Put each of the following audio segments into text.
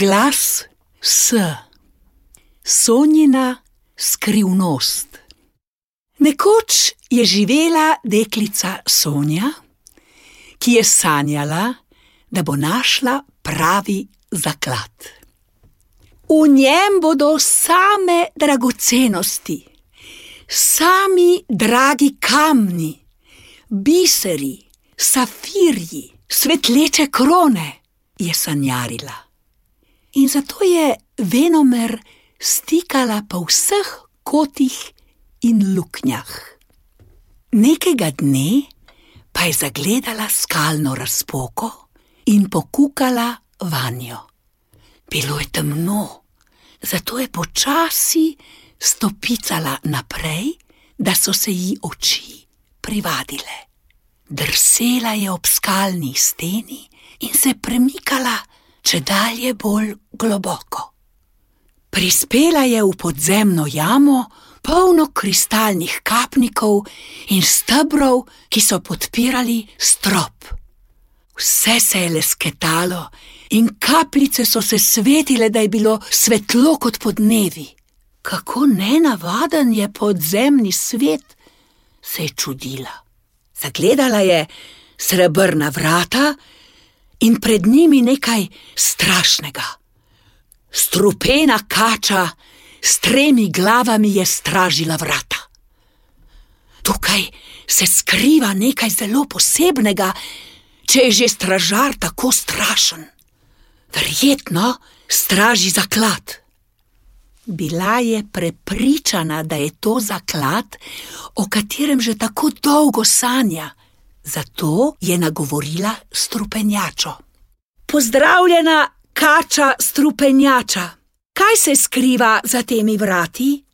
Glas S, Sonjina skrivnost. Nekoč je živela deklica Sonja, ki je sanjala, da bo našla pravi zaklad. V njem bodo same dragocenosti, sami dragi kamni, biseri, safirji, svetleče krone, je sanjarila. In zato je venomer stikala po vseh kotih in luknjah. Nekega dne pa je zagledala skalno razpoko in pokukala vanjo. Bilo je temno, zato je počasi stopicala naprej, da so se ji oči privadile. Drsela je ob skalni steni in se premikala če dalje bolj globoko. Prispela je v podzemno jamo, polno kristalnih kapnikov in stebrov, ki so podpirali strop. Vse se je lesketalo in kapljice so se svetile, da je bilo svetlo kot pod dnevi. Kako nenavaden je podzemni svet, se je čudila. Zagledala je srebrna vrata in pred njimi nekaj strašnega. Strupena kača s tremi glavami je stražila vrata. Tukaj se skriva nekaj zelo posebnega, če je že stražar tako strašen. Verjetno straži zaklad. Bila je prepričana, da je to zaklad, o katerem že tako dolgo sanja, zato je nagovorila strupenjačo. Pozdravljena, kača strupenjača, kaj se skriva za temi vrati?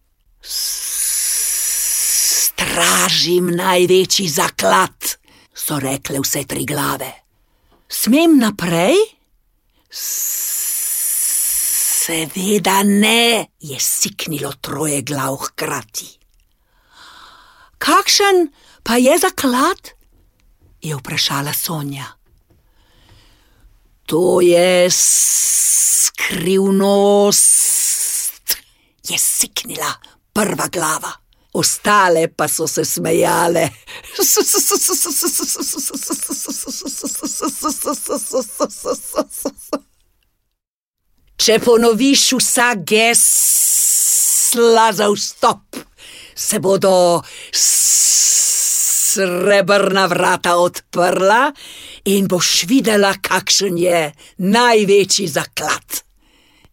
Stražim največji zaklad, so rekle vse tri glave. Smem naprej? Seveda ne, je siknilo troje glav hkrati. Kakšen pa je zaklad? Je vprašala Sonja. To je skrivnost, je siknila prva glava, ostale pa so se smejale. Če ponoviš vsa gesla za vstop, se bodo srebrna vrata odprla in boš videla, kakšen je največji zaklad,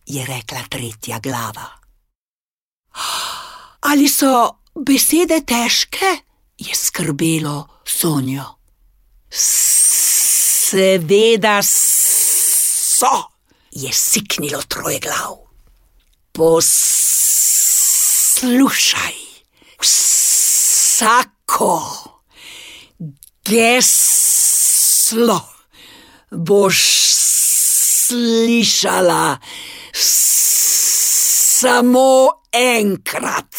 je rekla tretja glava. Ali so besede težke? je skrbelo Sonjo. Seveda so, je siknilo troje glav. Poslušaj, vsako geslo boš slišala samo enkrat,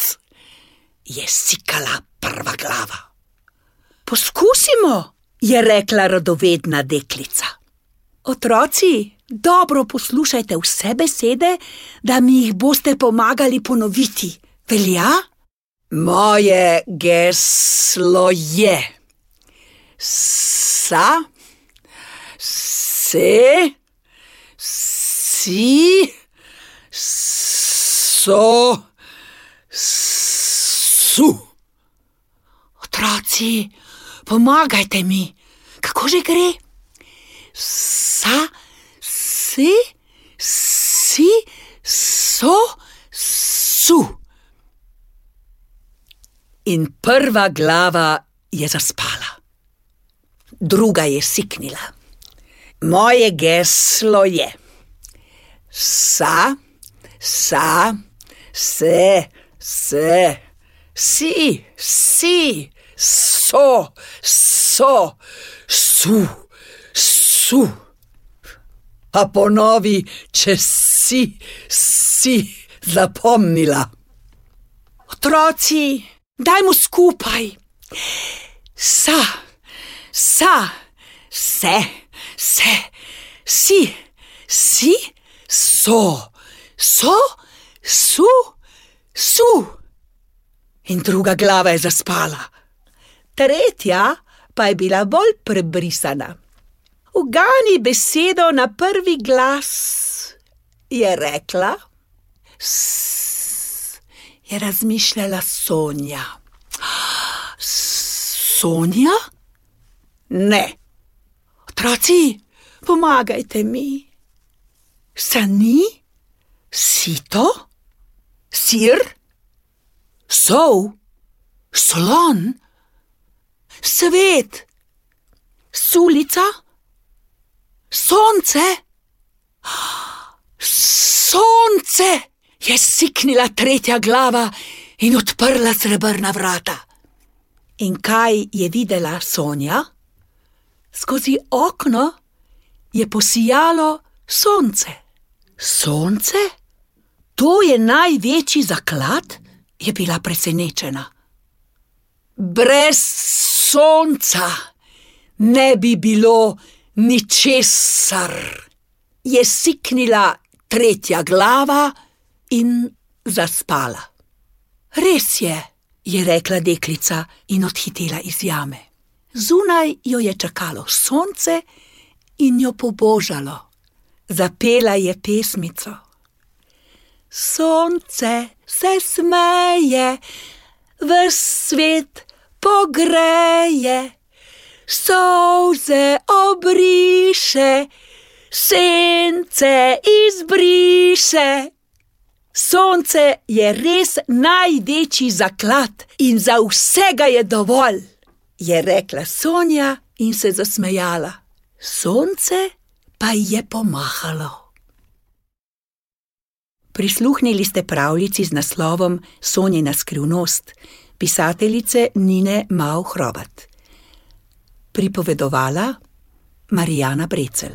je sikala prva glava. Poskusimo, je rekla radovedna deklica. Otroci, dobro poslušajte vse besede, da mi jih boste pomagali ponoviti. Velja? Moje geslo je sa, se, si, so, su. Otroci, pomagajte mi, kako že gre? Sa, si, si, so, su. In prva glava je zaspala druga je siknila. Moje geslo je: sa, sa, se, se, si, si, so, so, su, su. Pa ponovi, če si, si zapomnila. Otroci, dajmo skupaj. Sa sa, se, se, si, si, so, so, su, su. In druga glava je zaspala, tretja pa je bila bolj prebrisana. Ugani besedo na prvi glas, je rekla. S, je razmišljala Sonja. Sonja? Ne. Otroci, pomagajte mi. Sani, sito, sir, sol, slon, svet, sulica, sonce. Sonce je siknila tretja glava in odprla srebrna vrata. In kaj je videla Sonja? Skozi okno je posijalo sonce. Sonce? To je največji zaklad? Je bila presenečena. Brez sonca ne bi bilo ničesar, je siknila tretja glava in zaspala. Res je, je rekla deklica in odhitela iz jame. Zunaj jo je čakalo sonce in jo pobožalo. Zapela je pesmico. Sonce se smeje, v svet pogreje, solze obriše, sence izbriše. Sonce je res največji zaklad in za vsega je dovolj, je rekla Sonja in se zasmejala. Sonce pa je pomahalo. Prisluhnili ste pravljici z naslovom Sonjina skrivnost, pisateljice Nine Mau Hrovat. Pripovedovala Marijana Brecel.